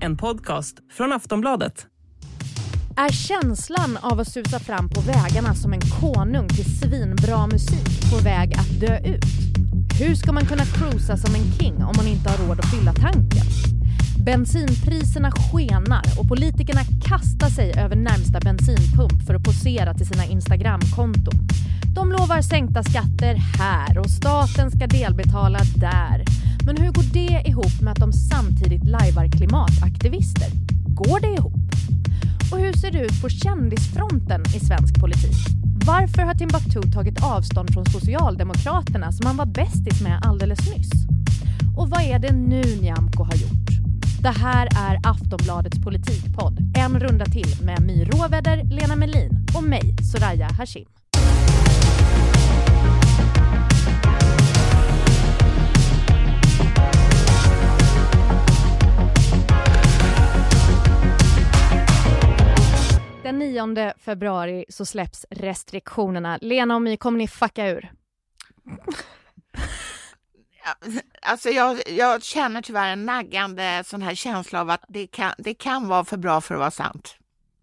En podcast från Aftonbladet. Är känslan av att susa fram på vägarna som en konung till svinbra musik på väg att dö ut? Hur ska man kunna cruisa som en king om man inte har råd att fylla tanken? Bensinpriserna skenar och politikerna kastar sig över närmsta bensinpump för att posera till sina Instagramkonton. De lovar sänkta skatter här och staten ska delbetala där. Men hur går det ihop med att de samtidigt lajvar klimataktivister? Går det ihop? Och hur ser det ut på kändisfronten i svensk politik? Varför har Timbuktu tagit avstånd från Socialdemokraterna som han var bästis med alldeles nyss? Och vad är det nu Nyamko har gjort? Det här är Aftonbladets politikpodd. En runda till med My Råväder, Lena Melin och mig, Soraya Hashim. Den 9 februari så släpps restriktionerna. Lena och My, kommer ni fucka ur? Alltså jag, jag känner tyvärr en naggande sån här känsla av att det kan, det kan vara för bra för att vara sant.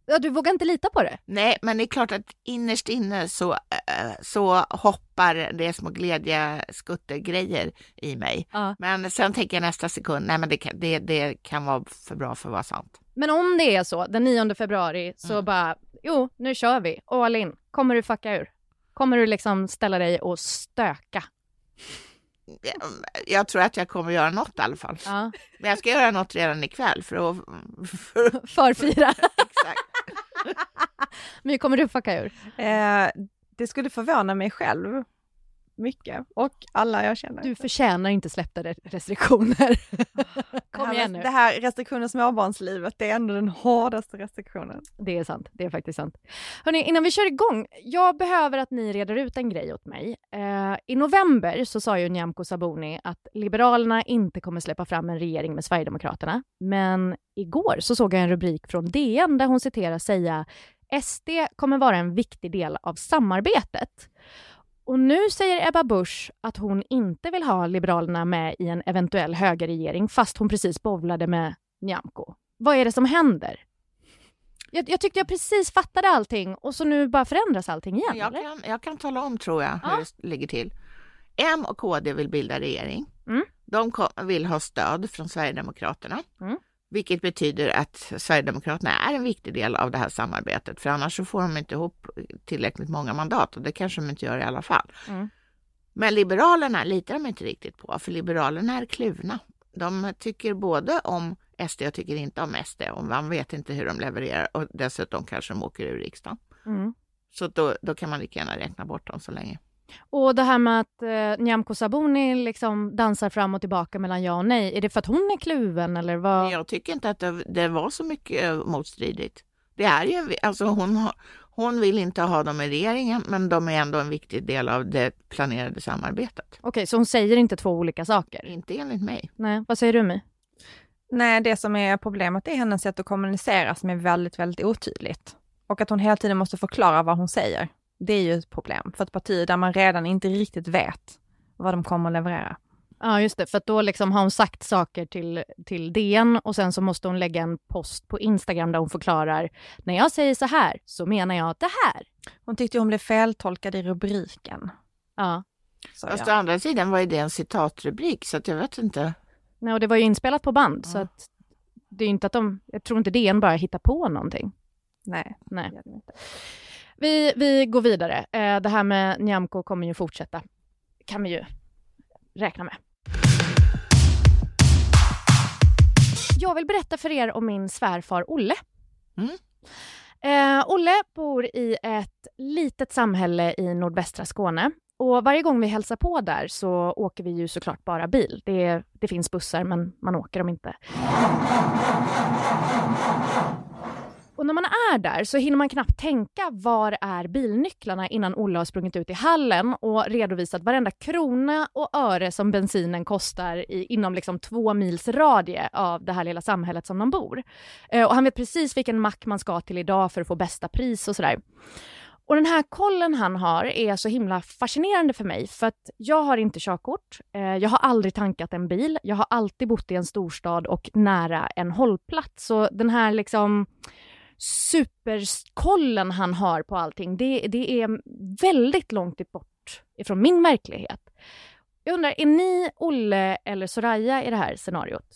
Ja, du vågar inte lita på det? Nej, men det är klart att innerst inne så, äh, så hoppar det små glädjeskuttegrejer i mig. Ja. Men sen tänker jag nästa sekund, nej men det kan, det, det kan vara för bra för att vara sant. Men om det är så, den 9 februari, så Mm. bara, jo, nu kör vi. All in. Kommer du fucka ur? Kommer du liksom ställa dig och stöka? Jag, jag tror att jag kommer göra något i alla fall. Ja. Men jag ska göra något redan ikväll för att... För, Förfira. exakt. Men kommer du fucka ur? Eh, det skulle förvåna mig själv mycket och alla jag känner. Du förtjänar inte släppta re- restriktioner. Kom igen nu. Det här restriktionen småbarnslivet, det är ändå den hårdaste restriktionen. Det är sant, det är faktiskt sant. Hörrni, innan vi kör igång, jag behöver att ni reder ut en grej åt mig. Eh, I november så sa ju Nyamko Sabuni att Liberalerna inte kommer släppa fram en regering med Sverigedemokraterna. Men igår så såg jag en rubrik från DN där hon citeras säga SD kommer vara en viktig del av samarbetet. Och nu säger Ebba Busch att hon inte vill ha Liberalerna med i en eventuell högerregering fast hon precis bowlade med Nyamko. Vad är det som händer? Jag, jag tyckte jag precis fattade allting och så nu bara förändras allting igen. Jag eller? kan, jag kan tala om, tror jag, Ja. hur det ligger till. M och KD vill bilda regering. Mm. De kom, vill ha stöd från Sverigedemokraterna. Mm. Vilket betyder att Sverigedemokraterna är en viktig del av det här samarbetet. För annars så får de inte ihop tillräckligt många mandat och det kanske de inte gör i alla fall. Mm. Men Liberalerna litar de inte riktigt på, för Liberalerna är kluvna. De tycker både om SD och tycker inte om SD och man vet inte hur de levererar och dessutom kanske de åker ur riksdagen. Mm. Så då, då kan man lika gärna räkna bort dem så länge. Och det här med att eh, Nyamko Sabuni liksom dansar fram och tillbaka mellan ja och nej, är det för att hon är kluven eller vad? Jag tycker inte att det, det var så mycket eh, motstridigt. Det är ju, alltså hon, har, hon vill inte ha dem i regeringen, men de är ändå en viktig del av det planerade samarbetet. Okej, så hon säger inte två olika saker? Inte enligt mig. Nej, vad säger du My? Nej, det som är problemet är hennes sätt att kommunicera som är väldigt, väldigt otydligt. Och att hon hela tiden måste förklara vad hon säger. Det är ju ett problem för ett parti där man redan inte riktigt vet vad de kommer att leverera. Ja, just det, för att då liksom har hon sagt saker till, till DN och sen så måste hon lägga en post på Instagram där hon förklarar när jag säger så här så menar jag det här. Hon tyckte hon blev feltolkad i rubriken. Ja, Så, Fast ja. å andra sidan var ju det en citatrubrik, så att jag vet inte. Nej, och det var ju inspelat på band så Ja. att det är inte att de, jag tror inte DN bara hittar på någonting. Nej, Nej. Vi, vi går vidare. Eh, det här med Nyamko kommer ju fortsätta. kan vi ju räkna med. Jag vill berätta för er om min svärfar Olle. Mm. Eh, Olle bor i ett litet samhälle i nordvästra Skåne. Och varje gång vi hälsar på där så åker vi ju såklart bara bil. Det, det finns bussar men man åker dem inte. Och när man är där så hinner man knappt tänka var är bilnycklarna innan Olle har sprungit ut i hallen och redovisat varenda krona och öre som bensinen kostar i, inom liksom två mils radie av det här lilla samhället som de bor. Eh, och han vet precis vilken mack man ska till idag för att få bästa pris och sådär. Och den här kollen han har är så himla fascinerande för mig för att jag har inte körkort. Eh, jag har aldrig tankat en bil. Jag har alltid bott i en storstad och nära en hållplats. Så den här liksom superkollen han har på allting, det, det är väldigt långt bort ifrån min verklighet. Jag undrar, är ni Olle eller Soraya i det här scenariot?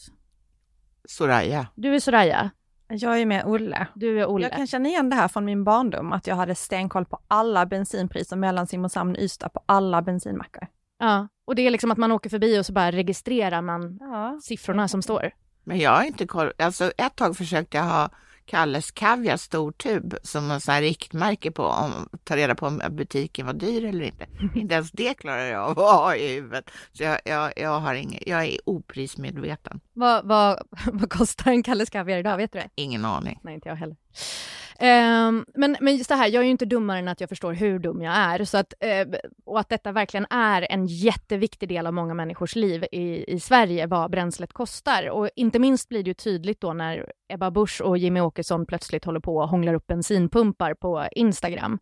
Soraya. Du är Soraya. Jag är med Olle. Du är Olle. Jag kan känna igen det här från min barndom, att jag hade stenkoll på alla bensinpriser mellan Simrishamn och Ystad på alla bensinmackar. Ja, och det är liksom att man åker förbi och så bara registrerar man Ja. siffrorna som står. Men jag har inte koll. Alltså ett tag försökte jag ha Kalles Kaviar stor tub som en sån här riktmärke på om ta reda på om butiken var dyr eller inte. inte ens det klarar jag av att ha i huvudet. Så jag, jag, jag, har ingen, jag är oprismedveten. Vad, vad, vad kostar en Kalles Kaviar idag? Vet du det? Ingen aning. Nej, inte jag heller. Um, men, men just det här, jag är ju inte dummare än att jag förstår hur dum jag är. Så att, uh, och att detta verkligen är en jätteviktig del av många människors liv i, i Sverige, vad bränslet kostar. Och inte minst blir det ju tydligt då när Ebba Busch och Jimmy Åkesson plötsligt håller på och hånglar upp bensinpumpar på Instagram.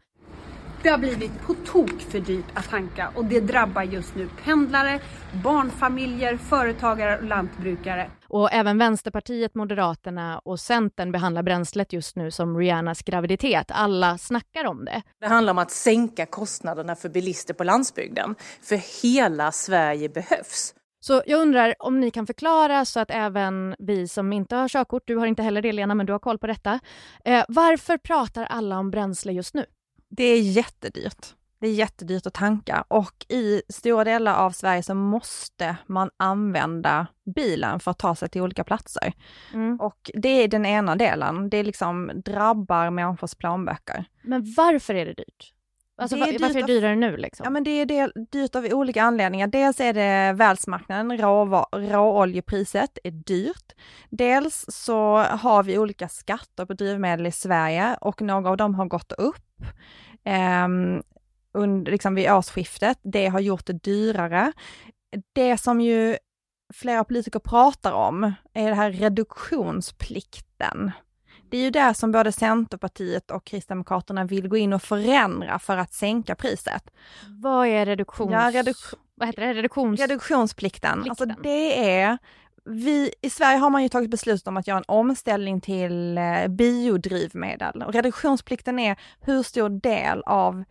Det har blivit på tok för dyrt att tanka och det drabbar just nu pendlare, barnfamiljer, företagare och lantbrukare. Och även Vänsterpartiet, Moderaterna och Centern behandlar bränslet just nu som Rihannas graviditet. Alla snackar om det. Det handlar om att sänka kostnaderna för bilister på landsbygden. För hela Sverige behövs. Så jag undrar om ni kan förklara så att även vi som inte har körkort, du har inte heller det Lena, men du har koll på detta. Eh, varför pratar alla om bränsle just nu? Det är jättedyrt. Det är jättedyrt att tanka och i stora delar av Sverige så måste man använda bilen för att ta sig till olika platser. Mm. Och det är den ena delen. Det liksom drabbar människors plånböcker. Men varför är det dyrt? Alltså, Det är va- dyrt varför är det av- dyrare nu liksom? Ja men det är del, dyrt av olika anledningar. Dels är det världsmarknaden, råva- råoljepriset är dyrt. Dels så har vi olika skatter på drivmedel i Sverige och några av dem har gått upp. Um, under, liksom vid årsskiftet. Det har gjort det dyrare. Det som ju flera politiker pratar om är det här reduktionsplikten. Det är ju det som både Centerpartiet och Kristdemokraterna vill gå in och förändra för att sänka priset. Vad är reduktions... Ja, reduk- Vad heter det? Reduktions... Reduktionsplikten, Plikten. alltså det är vi, I Sverige har man ju tagit beslut om att göra en omställning till eh, biodrivmedel. Och reduktionsplikten är hur stor del av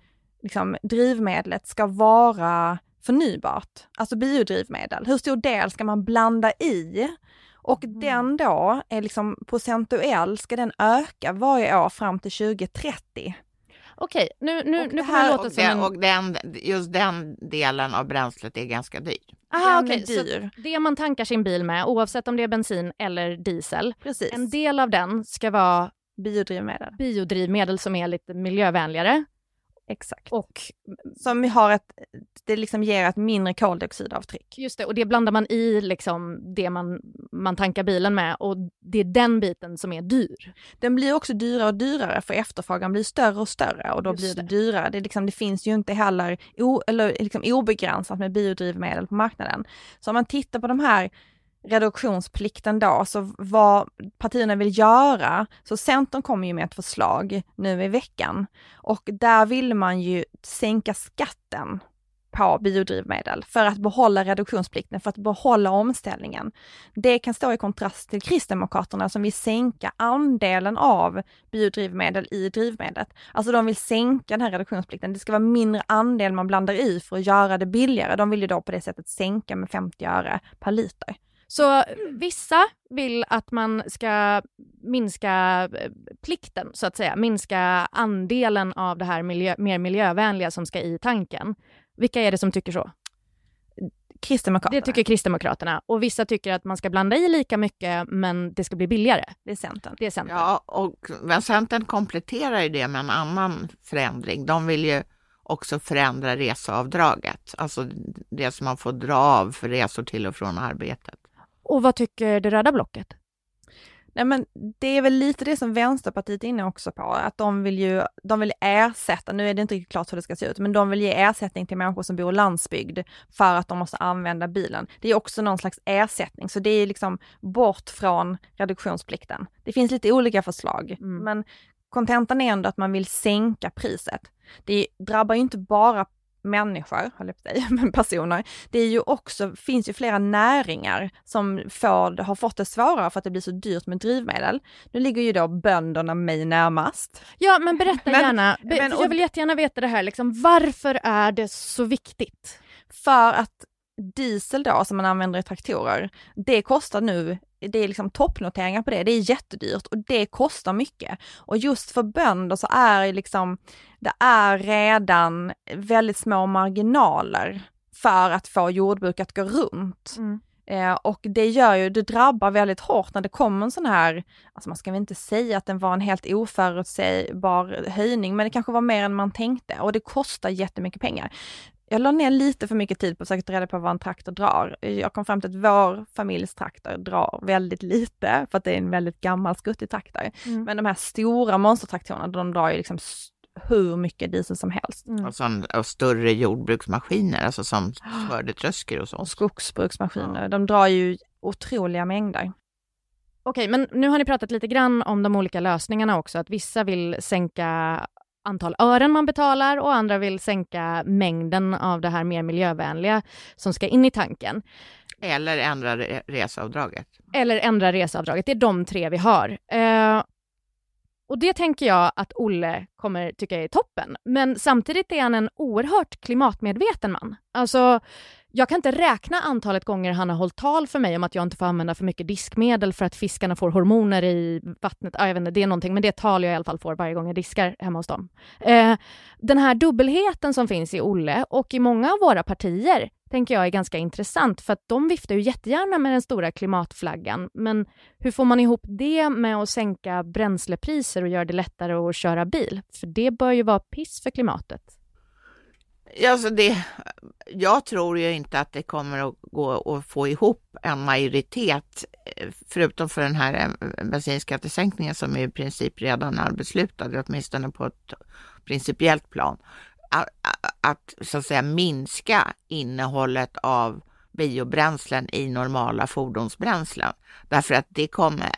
liksom, drivmedlet ska vara förnybart, alltså biodrivmedel. Hur stor del ska man blanda i? Och den då är liksom procentuell, ska den öka varje år fram till 2030? Okej, nu, nu, Och nu kommer det Och, låta som den, en... och den, just den delen av bränslet är ganska dyr. Aha, den okej, så dyr. det man tankar sin bil med, oavsett om det är bensin eller diesel, Precis. en del av den ska vara biodrivmedel. biodrivmedel som är lite miljövänligare Exakt. och Som vi har ett, det liksom ger ett mindre koldioxidavtryck. just det, och det blandar man i liksom det man, man tankar bilen med och det är den biten som är dyr. Den blir också dyrare och dyrare för efterfrågan blir större och större och då Just blir det, det. dyrare. Det, liksom, det finns ju inte heller o, eller liksom obegränsat med biodrivmedel på marknaden. Så om man tittar på de här reduktionsplikten då, så vad partierna vill göra, så Centern kommer ju med ett förslag nu i veckan och där vill man ju sänka skatten på biodrivmedel för att behålla reduktionsplikten, för att behålla omställningen. Det kan stå i kontrast till Kristdemokraterna som vill sänka andelen av biodrivmedel i drivmedlet. Alltså de vill sänka den här reduktionsplikten. Det ska vara mindre andel man blandar i för att göra det billigare. De vill ju då på det sättet sänka med 50 öre per liter. Så vissa vill att man ska minska eh, plikten, så att säga, minska andelen av det här miljö, mer miljövänliga som ska i tanken. Vilka är det som tycker så? Kristdemokraterna, Det tycker Kristdemokraterna. Och vissa tycker att man ska blanda i lika mycket, men det ska bli billigare. det är Centern. Det är Centern. Ja, och men Centern kompletterar ju det med en annan förändring. De vill ju också förändra reseavdraget, alltså det som man får dra av för resor till och från arbetet. Och vad tycker det röda blocket? Nej men det är väl lite det som Vänsterpartiet är inne också på, att de vill ju, de vill ersätta, nu är det inte riktigt klart hur det ska se ut, men de vill ge ersättning till människor som bor i landsbygd för att de måste använda bilen. Det är också någon slags ersättning, så det är liksom bort från reduktionsplikten. Det finns lite olika förslag, Mm. men kontentan är ändå att man vill sänka priset. Det drabbar ju inte bara människor, höll jag på säga, men personer. Det är ju också, finns ju flera näringar som får, har fått det svårare för att det blir så dyrt med drivmedel. Nu ligger ju då bönderna mig närmast. Ja, men berätta Men- gärna. Men- jag vill jättegärna veta det här, liksom, varför är det så viktigt? För att diesel då som man använder i traktorer, det kostar nu, det är liksom toppnoteringar på det, det är jättedyrt och det kostar mycket. Och just för bönder så är det liksom, det är redan väldigt små marginaler för att få jordbruk att gå runt. Eh, och det gör ju, det drabbar väldigt hårt när det kommer en sån här, alltså man ska väl inte säga att den var en helt oförutsägbar höjning, men det kanske var mer än man tänkte och det kostar jättemycket pengar. Jag la ner lite för mycket tid på att försöka ta reda på vad en traktor drar. Jag kom fram till att vår familjs traktor drar väldigt lite, för att det är en väldigt gammal skuttig traktor. Mm. Men de här stora monstertraktorerna, de drar ju liksom hur mycket diesel som helst. Mm. Och, sån, och större jordbruksmaskiner, alltså som skördetröskor och så. Och skogsbruksmaskiner, de drar ju otroliga mängder. Okej, men nu har ni pratat lite grann om de olika lösningarna också, att vissa vill sänka antal ören man betalar och andra vill sänka mängden av det här mer miljövänliga som ska in i tanken. Eller ändra re- reseavdraget. Eller ändra reseavdraget. Det är de tre vi har. Eh, och det tänker jag att Olle kommer tycka är toppen. Men samtidigt är han en oerhört klimatmedveten man. Alltså, jag kan inte räkna antalet gånger han har hållit tal för mig om att jag inte får använda för mycket diskmedel för att fiskarna får hormoner i vattnet. Ah, jag vet inte, det är någonting, men det är ett tal jag i alla fall får varje gång jag diskar hemma hos dem. Eh, den här dubbelheten som finns i Olle och i många av våra partier tänker jag är ganska intressant för att de viftar ju jättegärna med den stora klimatflaggan. Men hur får man ihop det med att sänka bränslepriser och göra det lättare att köra bil? För det bör ju vara piss för klimatet. Ja, Alltså det, jag tror ju inte att det kommer att gå att få ihop en majoritet, eh, förutom för den här eh, bensinskattesänkningen som i princip redan är beslutad, åtminstone på ett principiellt plan, att, så att säga minska innehållet av biobränslen i normala fordonsbränslen. Därför att det kommer,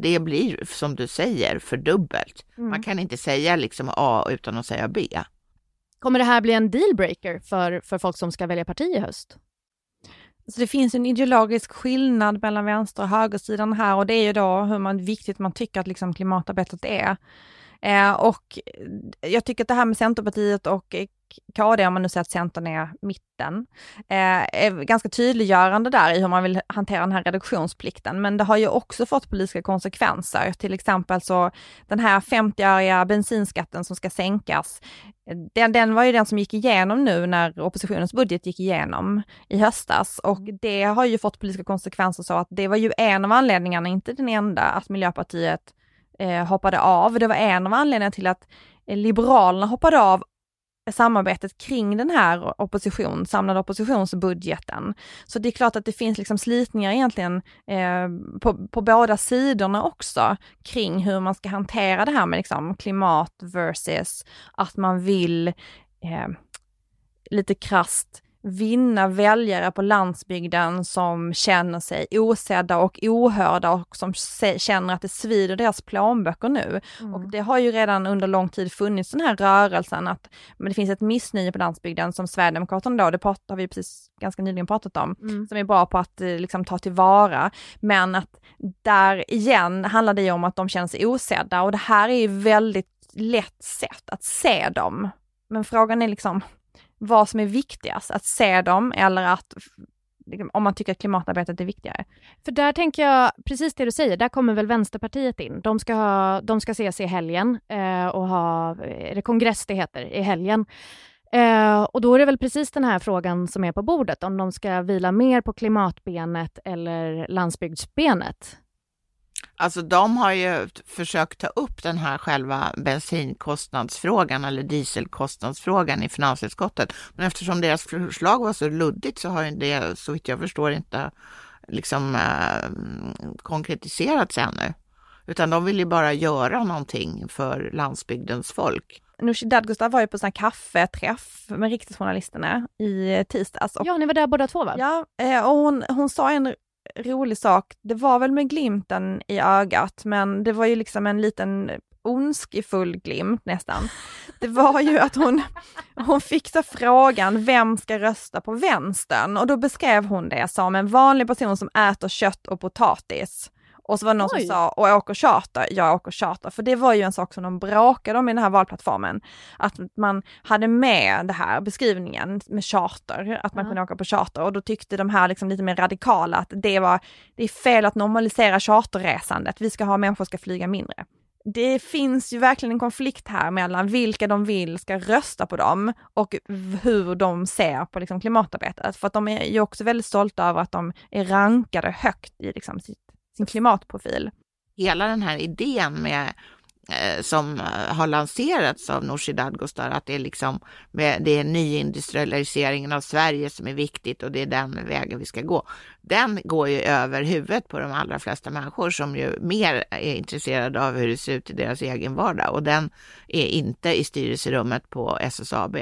det- blir som du säger fördubbelt. Man kan inte säga liksom A utan att säga B. Kommer det här bli en dealbreaker för, för folk som ska välja parti i höst? Så det finns en ideologisk skillnad mellan vänster och högersidan här och det är ju då hur man, viktigt man tycker att liksom klimatarbetet är. Eh, och jag tycker att det här med Centerpartiet och KD, om man nu säger att Centern är mitten, eh, är ganska tydliggörande där i hur man vill hantera den här reduktionsplikten. Men det har ju också fått politiska konsekvenser. Till exempel så den här 50-öriga bensinskatten som ska sänkas, den, den var ju den som gick igenom nu när oppositionens budget gick igenom i höstas och det har ju fått politiska konsekvenser så att det var ju en av anledningarna, inte den enda, att Miljöpartiet eh, hoppade av. Det var en av anledningarna till att eh, Liberalerna hoppade av samarbetet kring den här opposition, samlade oppositionsbudgeten. Så det är klart att det finns liksom slitningar egentligen eh, på, på båda sidorna också kring hur man ska hantera det här med liksom klimat versus att man vill eh, lite krast vinna väljare på landsbygden som känner sig osedda och ohörda och som känner att det svider deras plånböcker nu. Och det har ju redan under lång tid funnits den här rörelsen att men det finns ett missnöje på landsbygden som Sverigedemokraterna då, det prat, har vi precis ganska nyligen pratat om, Mm. som är bra på att eh, liksom ta tillvara. Men att där igen handlar det ju om att de känner sig osedda och det här är ju väldigt lätt sätt att se dem. Men frågan är liksom vad som är viktigast, att se dem eller att liksom, om man tycker att klimatarbetet är viktigare. För där tänker jag, precis det du säger, där kommer väl Vänsterpartiet in. De ska, ha, de ska ses i helgen eh, och ha, eh, är det kongress det heter, i helgen. Eh, och då är det väl precis den här frågan som är på bordet, om de ska vila mer på klimatbenet eller landsbygdsbenet. Alltså de har ju försökt ta upp den här själva bensinkostnadsfrågan eller dieselkostnadsfrågan i finansutskottet. Men eftersom deras förslag var så luddigt så har ju det så vitt jag förstår inte liksom eh, konkretiserats ännu. Utan de vill ju bara göra någonting för landsbygdens folk. Nooshi Dadgostar var ju på sån här kaffeträff med riksdagsjournalisterna i tisdags. Och, Ja, ni var där båda två va? ja, eh, och hon, hon sa en rolig sak, det var väl med glimten i ögat, men det var ju liksom en liten ondskefull glimt nästan, det var ju att hon, hon fick så frågan, vem ska rösta på vänstern? Och då beskrev hon det som en vanlig person som äter kött och potatis. Och så var det någon Oj. som sa, och jag åker charter, jag åker charter. För det var ju en sak som de bråkade om i den här valplattformen. Att man hade med det här beskrivningen med charter, att man Ja. kunde åka på charter. Och då tyckte de här liksom lite mer radikala att det var, det är fel att normalisera charterresandet, vi ska ha människor ska flyga mindre. Det finns ju verkligen en konflikt här mellan vilka de vill ska rösta på dem och hur de ser på liksom klimatarbetet. För att de är ju också väldigt stolta över att de är rankade högt i liksom sitt, sin klimatprofil. hela den här idén med eh, som eh, har lanserats av Nooshi Dadgostar, att det är liksom det är nyindustrialiseringen av Sverige som är viktigt och det är den vägen vi ska gå. Den går ju över huvudet på de allra flesta människor som ju mer är intresserade av hur det ser ut i deras egen vardag och den är inte i styrelserummet på SSAB.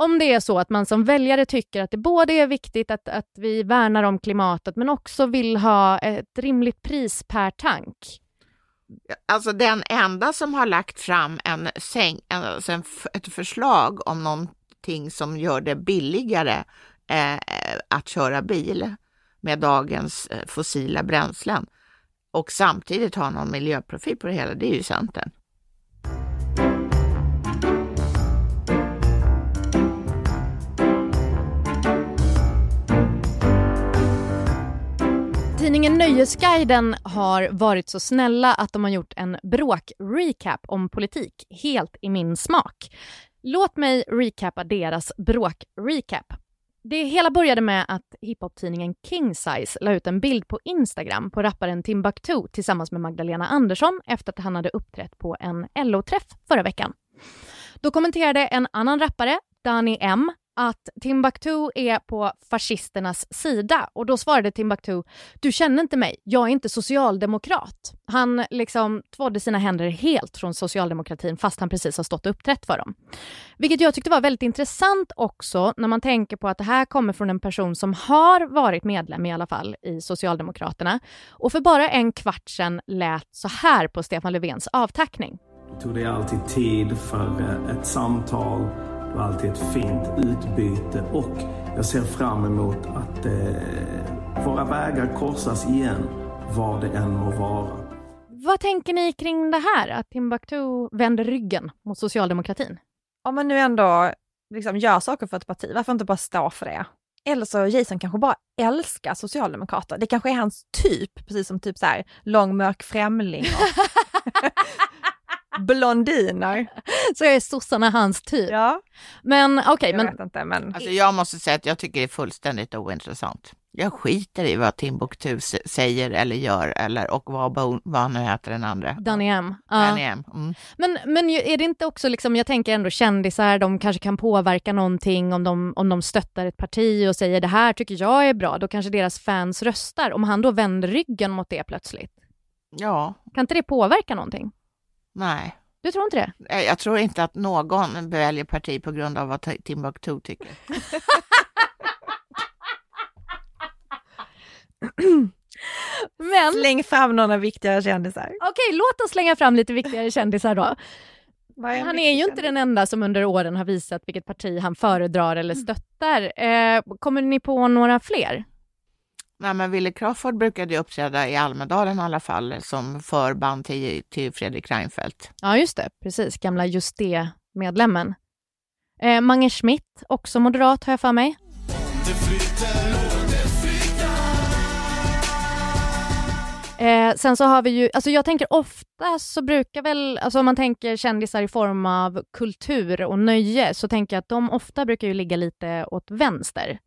Om det är så att man som väljare tycker att det både är viktigt att, att vi värnar om klimatet men också vill ha ett rimligt pris per tank. Alltså den enda som har lagt fram en säng, alltså en, ett förslag om någonting som gör det billigare eh, att köra bil med dagens eh, fossila bränslen och samtidigt ha någon miljöprofil på det hela, det är ju Centern. Tidningen Nöjesguiden har varit så snälla att de har gjort en bråk-recap om politik, helt i min smak. Låt mig recappa deras bråk-recap. Det hela började med att hiphop-tidningen King Size la ut en bild på Instagram på rapparen Timbuktu tillsammans med Magdalena Andersson efter att han hade uppträtt på en LO-träff förra veckan. Då kommenterade en annan rappare, Dani M, att Timbuktu är på fascisternas sida och då svarade Timbuktu du känner inte mig, jag är inte socialdemokrat. Han liksom tvådde sina händer helt från socialdemokratin fast han precis har stått och uppträtt för dem. Vilket jag tyckte var väldigt intressant också när man tänker på att det här kommer från en person som har varit medlem i alla fall i Socialdemokraterna och för bara en kvart sedan lät så här på Stefan Löfvens avtackning. Det tog dig alltid tid för eh, ett samtal. Alltid ett fint utbyte och jag ser fram emot att eh, våra vägar korsas igen, var det än må vara. Vad tänker ni kring det här, att Timbuktu vänder ryggen mot socialdemokratin? Om man nu ändå liksom gör saker för ett parti, varför inte bara stå för det? Eller så Jason kanske bara älskar socialdemokrater. Det kanske är hans typ, precis som typ så här lång mörk främling och blondiner. Så är sossarna hans typ. Ja, Men okej, jag men vet inte men Alltså jag måste säga att jag tycker det är fullständigt ointressant. Jag skiter i vad Timbuktu säger eller gör eller och vad, vad han nu heter den andra. Danny M. Danny M. Mm. Men, men är det inte också, liksom, jag tänker ändå kändisar, de kanske kan påverka någonting om de, om de stöttar ett parti och säger det här tycker jag är bra, då kanske deras fans röstar. Om han då vänder ryggen mot det plötsligt, Ja, kan inte det påverka någonting? Nej. Du tror inte det? Jag tror inte att någon väljer parti på grund av vad Ti- Timbuktu tycker. Men släng fram några viktigare kändisar. okej, låt oss slänga fram lite viktigare kändisar då. En Han är ju inte den enda som under åren har visat vilket parti han föredrar eller stöttar. Eh, kommer ni på några fler? Nej, men Wille Crawford brukade ju uppträda i Almedalen i alla fall som förband till, till Fredrik Reinfeldt. Ja, just det. Precis. Gamla Just det-medlemmen. Eh, Mange Schmidt, också moderat har jag för mig. Eh, sen så har vi ju, alltså jag tänker ofta så brukar väl, alltså om man tänker kändisar i form av kultur och nöje, så tänker jag att de ofta brukar ju ligga lite åt vänster,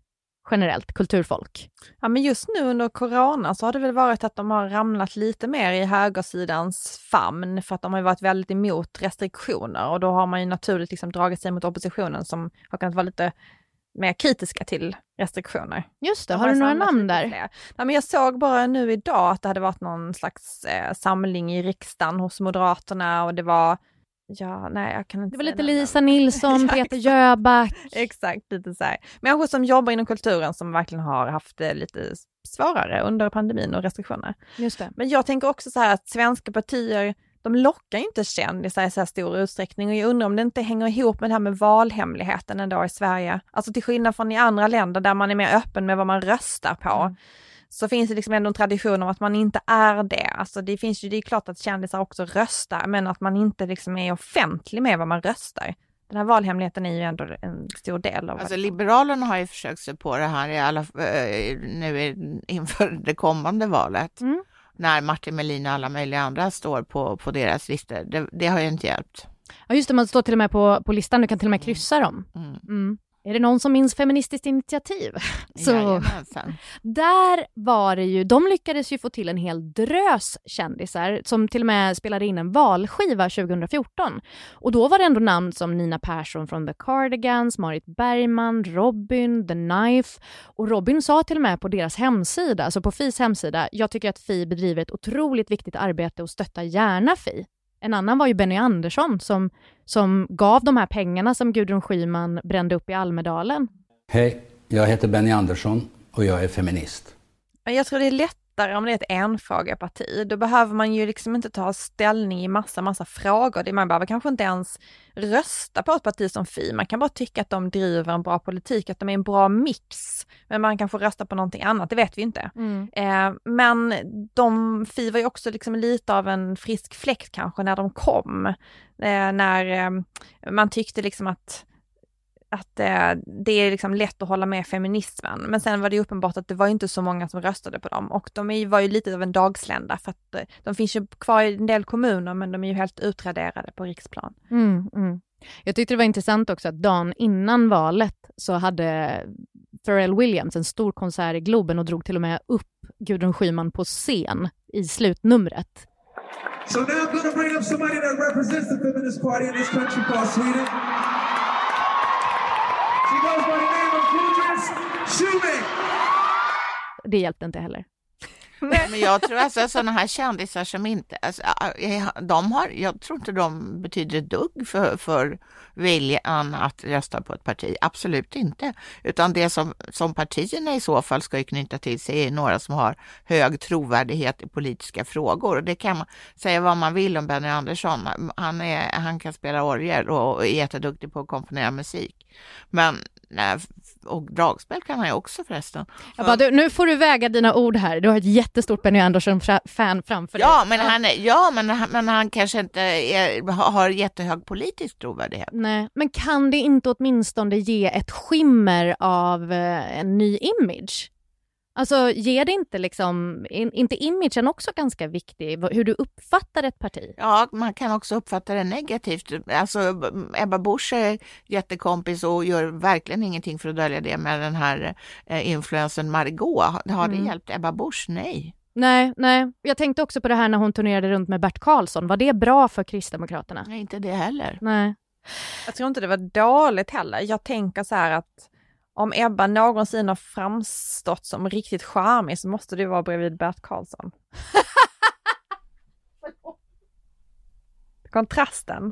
generellt, kulturfolk. Ja men just nu under corona så har det väl varit att de har ramlat lite mer i högersidans famn för att de har varit väldigt emot restriktioner och då har man ju naturligt liksom dragit sig mot oppositionen som har kunnat vara lite mer kritiska till restriktioner. Just det, De har du några namn där? fler. Nej, men jag såg bara nu idag att det hade varit någon slags eh, samling i riksdagen hos Moderaterna och det var Ja, nej jag kan inte Det var lite. Lisa Nilsson, Exakt. Peter Jöback. Exakt, lite så här. Människor som jobbar inom kulturen som verkligen har haft det lite svårare under pandemin och restriktioner. Just det. Men jag tänker också så här att svenska partier, de lockar ju inte kändisar i så här stor utsträckning och jag undrar om det inte hänger ihop med det här med valhemligheten ändå i Sverige. Alltså till skillnad från i andra länder där man är mer öppen med vad man röstar på. Mm. Så finns det liksom ändå en tradition om att man inte är det. Alltså det finns ju, det är klart att kändisar också röstar, men att man inte liksom är offentlig med vad man röstar. Den här valhemligheten är ju ändå en stor del av Alltså det. Liberalerna har ju försökt sig på det här i alla, eh, nu inför det kommande valet. Mm. När Martin Melin och alla möjliga andra står på, på deras listor. Det, det har ju inte hjälpt. Ja just det, man står till och med på, på listan, du kan till och med kryssa dem. Mm. Mm. Är det någon som minns Feministiskt initiativ? Så Jajamensan. där var det ju, de lyckades ju få till en hel drös kändisar som till och med spelade in en valskiva 2014. Och då var det ändå namn som Nina Persson från The Cardigans, Marit Bergman, Robin, The Knife. Och Robin sa till och med på deras hemsida, alltså på Fis hemsida, jag tycker att Fi bedriver ett otroligt viktigt arbete och stöttar gärna Fi. En annan var ju Benny Andersson som, som gav de här pengarna som Gudrun Schyman brände upp i Almedalen. Hej, jag heter Benny Andersson och jag är feminist. Jag tror det är lättare om det är ett enfrågeparti. Då behöver man ju liksom inte ta ställning i massa, massa frågor. Man behöver kanske inte ens rösta på ett parti som Fi. Man kan bara tycka att de driver en bra politik, att de är en bra mix. Men man kan få rösta på någonting annat, det vet vi inte. Eh, men de, Fi var ju också liksom lite av en frisk fläkt kanske när de kom. Eh, när eh, man tyckte liksom att att eh, det är liksom lätt att hålla med feminismen. Men sen var det ju uppenbart att det var inte så många som röstade på dem och de var ju lite av en dagslända för att eh, de finns ju kvar i en del kommuner men de är ju helt utraderade på riksplan. Mm, mm. Jag tyckte det var intressant också att dagen innan valet så hade Pharrell Williams en stor konsert i Globen och drog till och med upp Gudrun Schyman på scen i slutnumret. So now I'm going to bring up somebody that represents the feminist party in this country called Sweden. Det hjälpte inte heller. Men jag tror alltså sådana här kändisar som inte, alltså, de har, jag tror inte de betyder ett dugg för, för viljan att rösta på ett parti. Absolut inte. Utan det som, som partierna i så fall ska ju knyta till sig är några som har hög trovärdighet i politiska frågor. Och det kan man säga vad man vill om Benny Andersson. Han, är, han kan spela orgel och är jätteduktig på att komponera musik. Men, nej, och dragspel kan han ju också förresten. Jag bara, du, nu får du väga dina ord här. Du har ett jättestort Benny Andersson-fan framför dig. Ja, men han, är, ja men, han- men han kanske inte är, har har jättehög politisk trovärdighet. Nej, men kan det inte åtminstone ge ett skimmer av eh, en ny image? Alltså ger det inte liksom, in, inte imagen också ganska viktig, hur du uppfattar ett parti? Ja, man kan också uppfatta det negativt. Alltså, Ebba Busch är jättekompis och gör verkligen ingenting för att dölja det med den här eh, influensen Margot. Har det Mm. hjälpt Ebba Busch? Nej. Nej, nej. Jag tänkte också på det här när hon turnerade runt med Bert Karlsson. Var det bra för Kristdemokraterna? Nej, inte det heller. Nej. Jag tror inte det var dåligt heller. Jag tänker så här att om Ebba någonsin har framstått som riktigt charmig så måste det vara bredvid Bert Karlsson. Kontrasten.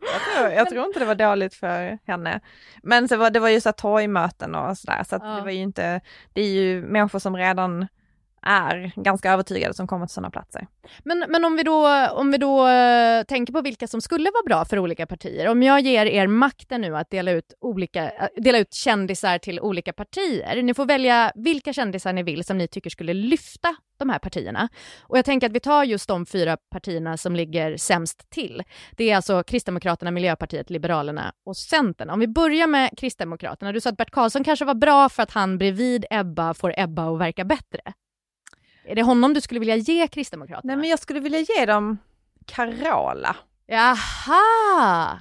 Jag tror, jag tror inte det var dåligt för henne. Men så var, det var ju så torgmöten och sådär, så att Ja. det var ju inte, det är ju människor som redan är ganska övertygade som kommer till sådana platser. Men, men om vi då, om vi då eh, tänker på vilka som skulle vara bra för olika partier. Om jag ger er makten nu att dela ut, olika, eh, dela ut kändisar till olika partier. Ni får välja vilka kändisar ni vill som ni tycker skulle lyfta de här partierna. Och jag tänker att vi tar just de fyra partierna som ligger sämst till. Det är alltså Kristdemokraterna, Miljöpartiet, Liberalerna och Centern. Om vi börjar med Kristdemokraterna. Du sa att Bert Karlsson kanske var bra för att han bredvid Ebba får Ebba att verka bättre. Är det honom du skulle vilja ge Kristdemokraterna? Nej men jag skulle vilja ge dem Carola. Jaha!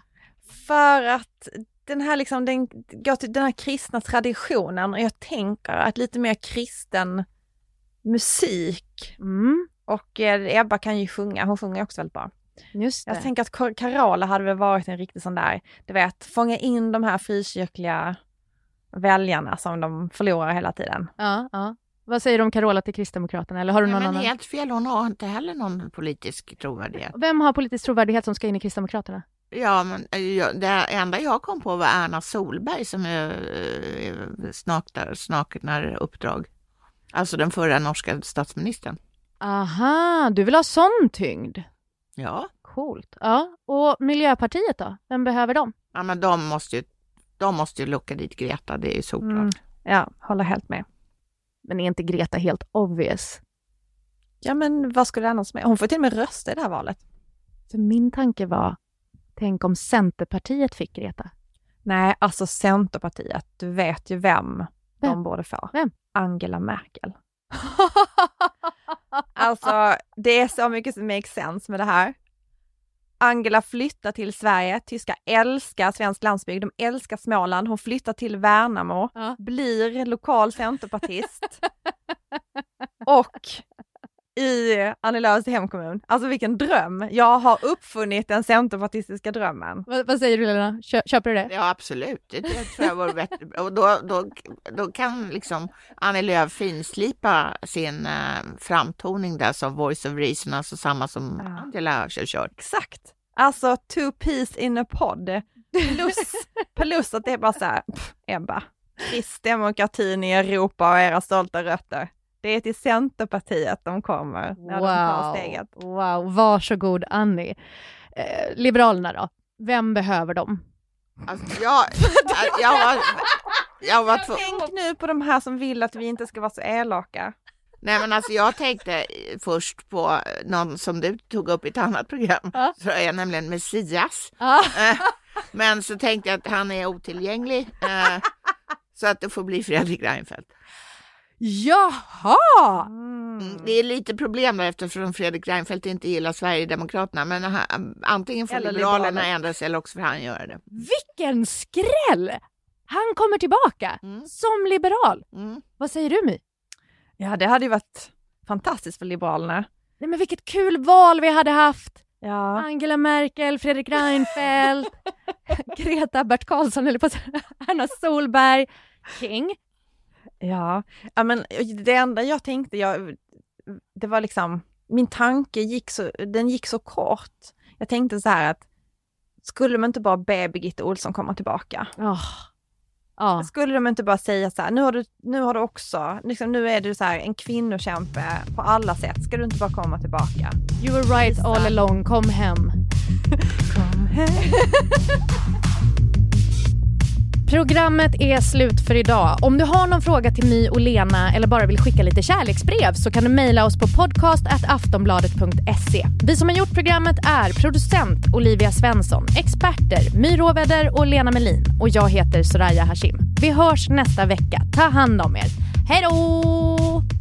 För att den här, liksom, den, går till den här kristna traditionen och jag tänker att lite mer kristen musik Mm, och eh, Ebba kan ju sjunga, hon sjunger också väldigt bra. just det. Jag tänker att Carola hade väl varit en riktig sån där, du vet, fånga in de här frikyrkliga väljarna som de förlorar hela tiden. ja, ja. Vad säger du om Carola till Kristdemokraterna? Eller har du Nej, någon men annan? helt fel, hon har inte heller någon politisk trovärdighet. Vem har politisk trovärdighet som ska in i Kristdemokraterna? Ja, men eh, det enda jag kom på var Erna Solberg som är eh, snaknar, snaknar uppdrag. Alltså den förra norska statsministern. Aha, du vill ha sån tyngd? Ja, Coolt. Ja, och Miljöpartiet då? Vem behöver dem? ja men de måste ju, de måste ju locka dit Greta, det är ju såklart. Mm. Ja, håller helt med. Men är inte Greta helt obvious? Ja, men vad skulle det annars med? Hon får till och med rösta i det här valet. För min tanke var, tänk om Centerpartiet fick Greta? Nej, alltså Centerpartiet, du vet ju vem, de Vem? borde få. Vem? Angela Merkel. Alltså, det är så mycket som makes sense med det här. Angela flyttar till Sverige, tyskar älskar svensk landsbygd, de älskar Småland, hon flyttar till Värnamo, Ja. blir lokal centerpartist. Och i Annie Lööfs hemkommun. Alltså vilken dröm! Jag har uppfunnit den centerpartistiska drömmen. vad, vad säger du Lena? Kö- köper du det? Ja, absolut. Det, det tror jag vore bättre. Och då, då, då kan liksom Annie Lööf finslipa sin eh, framtoning där som voice of reason, alltså samma som Ja. Angela har kört. Exakt. Alltså two peas in a pod. Plus, plus att det är bara så här, pff, Ebba, kristdemokratin i Europa och era stolta rötter. Det är till Centerpartiet de kommer när de tar steget. wow, varsågod Annie. Eh, Liberalerna då? Vem behöver dem? Alltså, jag, jag var, jag var två, Tänk nu på de här som vill att vi inte ska vara så elaka. Nej men alltså jag tänkte först på någon som du tog upp i ett annat program, Ja. så är nämligen Messias. Ah. Eh, Men så tänkte jag att han är otillgänglig, eh, så att det får bli Fredrik Reinfeldt. Jaha! Mm, Det är lite problem där eftersom Fredrik Reinfeldt inte gillar Sverigedemokraterna, men han, antingen får Eller Liberalerna liberaler. ändra sig eller också får han göra det. Vilken skräll! Han kommer tillbaka Mm. som liberal. Mm. Vad säger du My? Ja, det hade ju varit fantastiskt för Liberalerna. Nej men vilket kul val vi hade haft! Ja, Angela Merkel, Fredrik Reinfeldt, Greta Bert Karlsson eller på Anna Solberg, King. Ja. ja men det enda jag tänkte, jag, det var liksom, min tanke gick så, den gick så kort. Jag tänkte så här att, skulle man inte bara be Birgitta Olsson komma tillbaka? Oh. Ja. Skulle de inte bara säga så här, nu har du, nu har du också, liksom, nu är du så här en kvinnokämpe på alla sätt, ska du inte bara komma tillbaka? You were right Visa. all along, kom hem. Kom hem. Programmet är slut för idag. Om du har någon fråga till My och Lena eller bara vill skicka lite kärleksbrev så kan du mejla oss på podcast.aftonbladet.se. Vi som har gjort programmet är producent Olivia Svensson, experter My Råväder och Lena Melin och jag heter Soraya Hashim. Vi hörs nästa vecka. Ta hand om er. Hej då!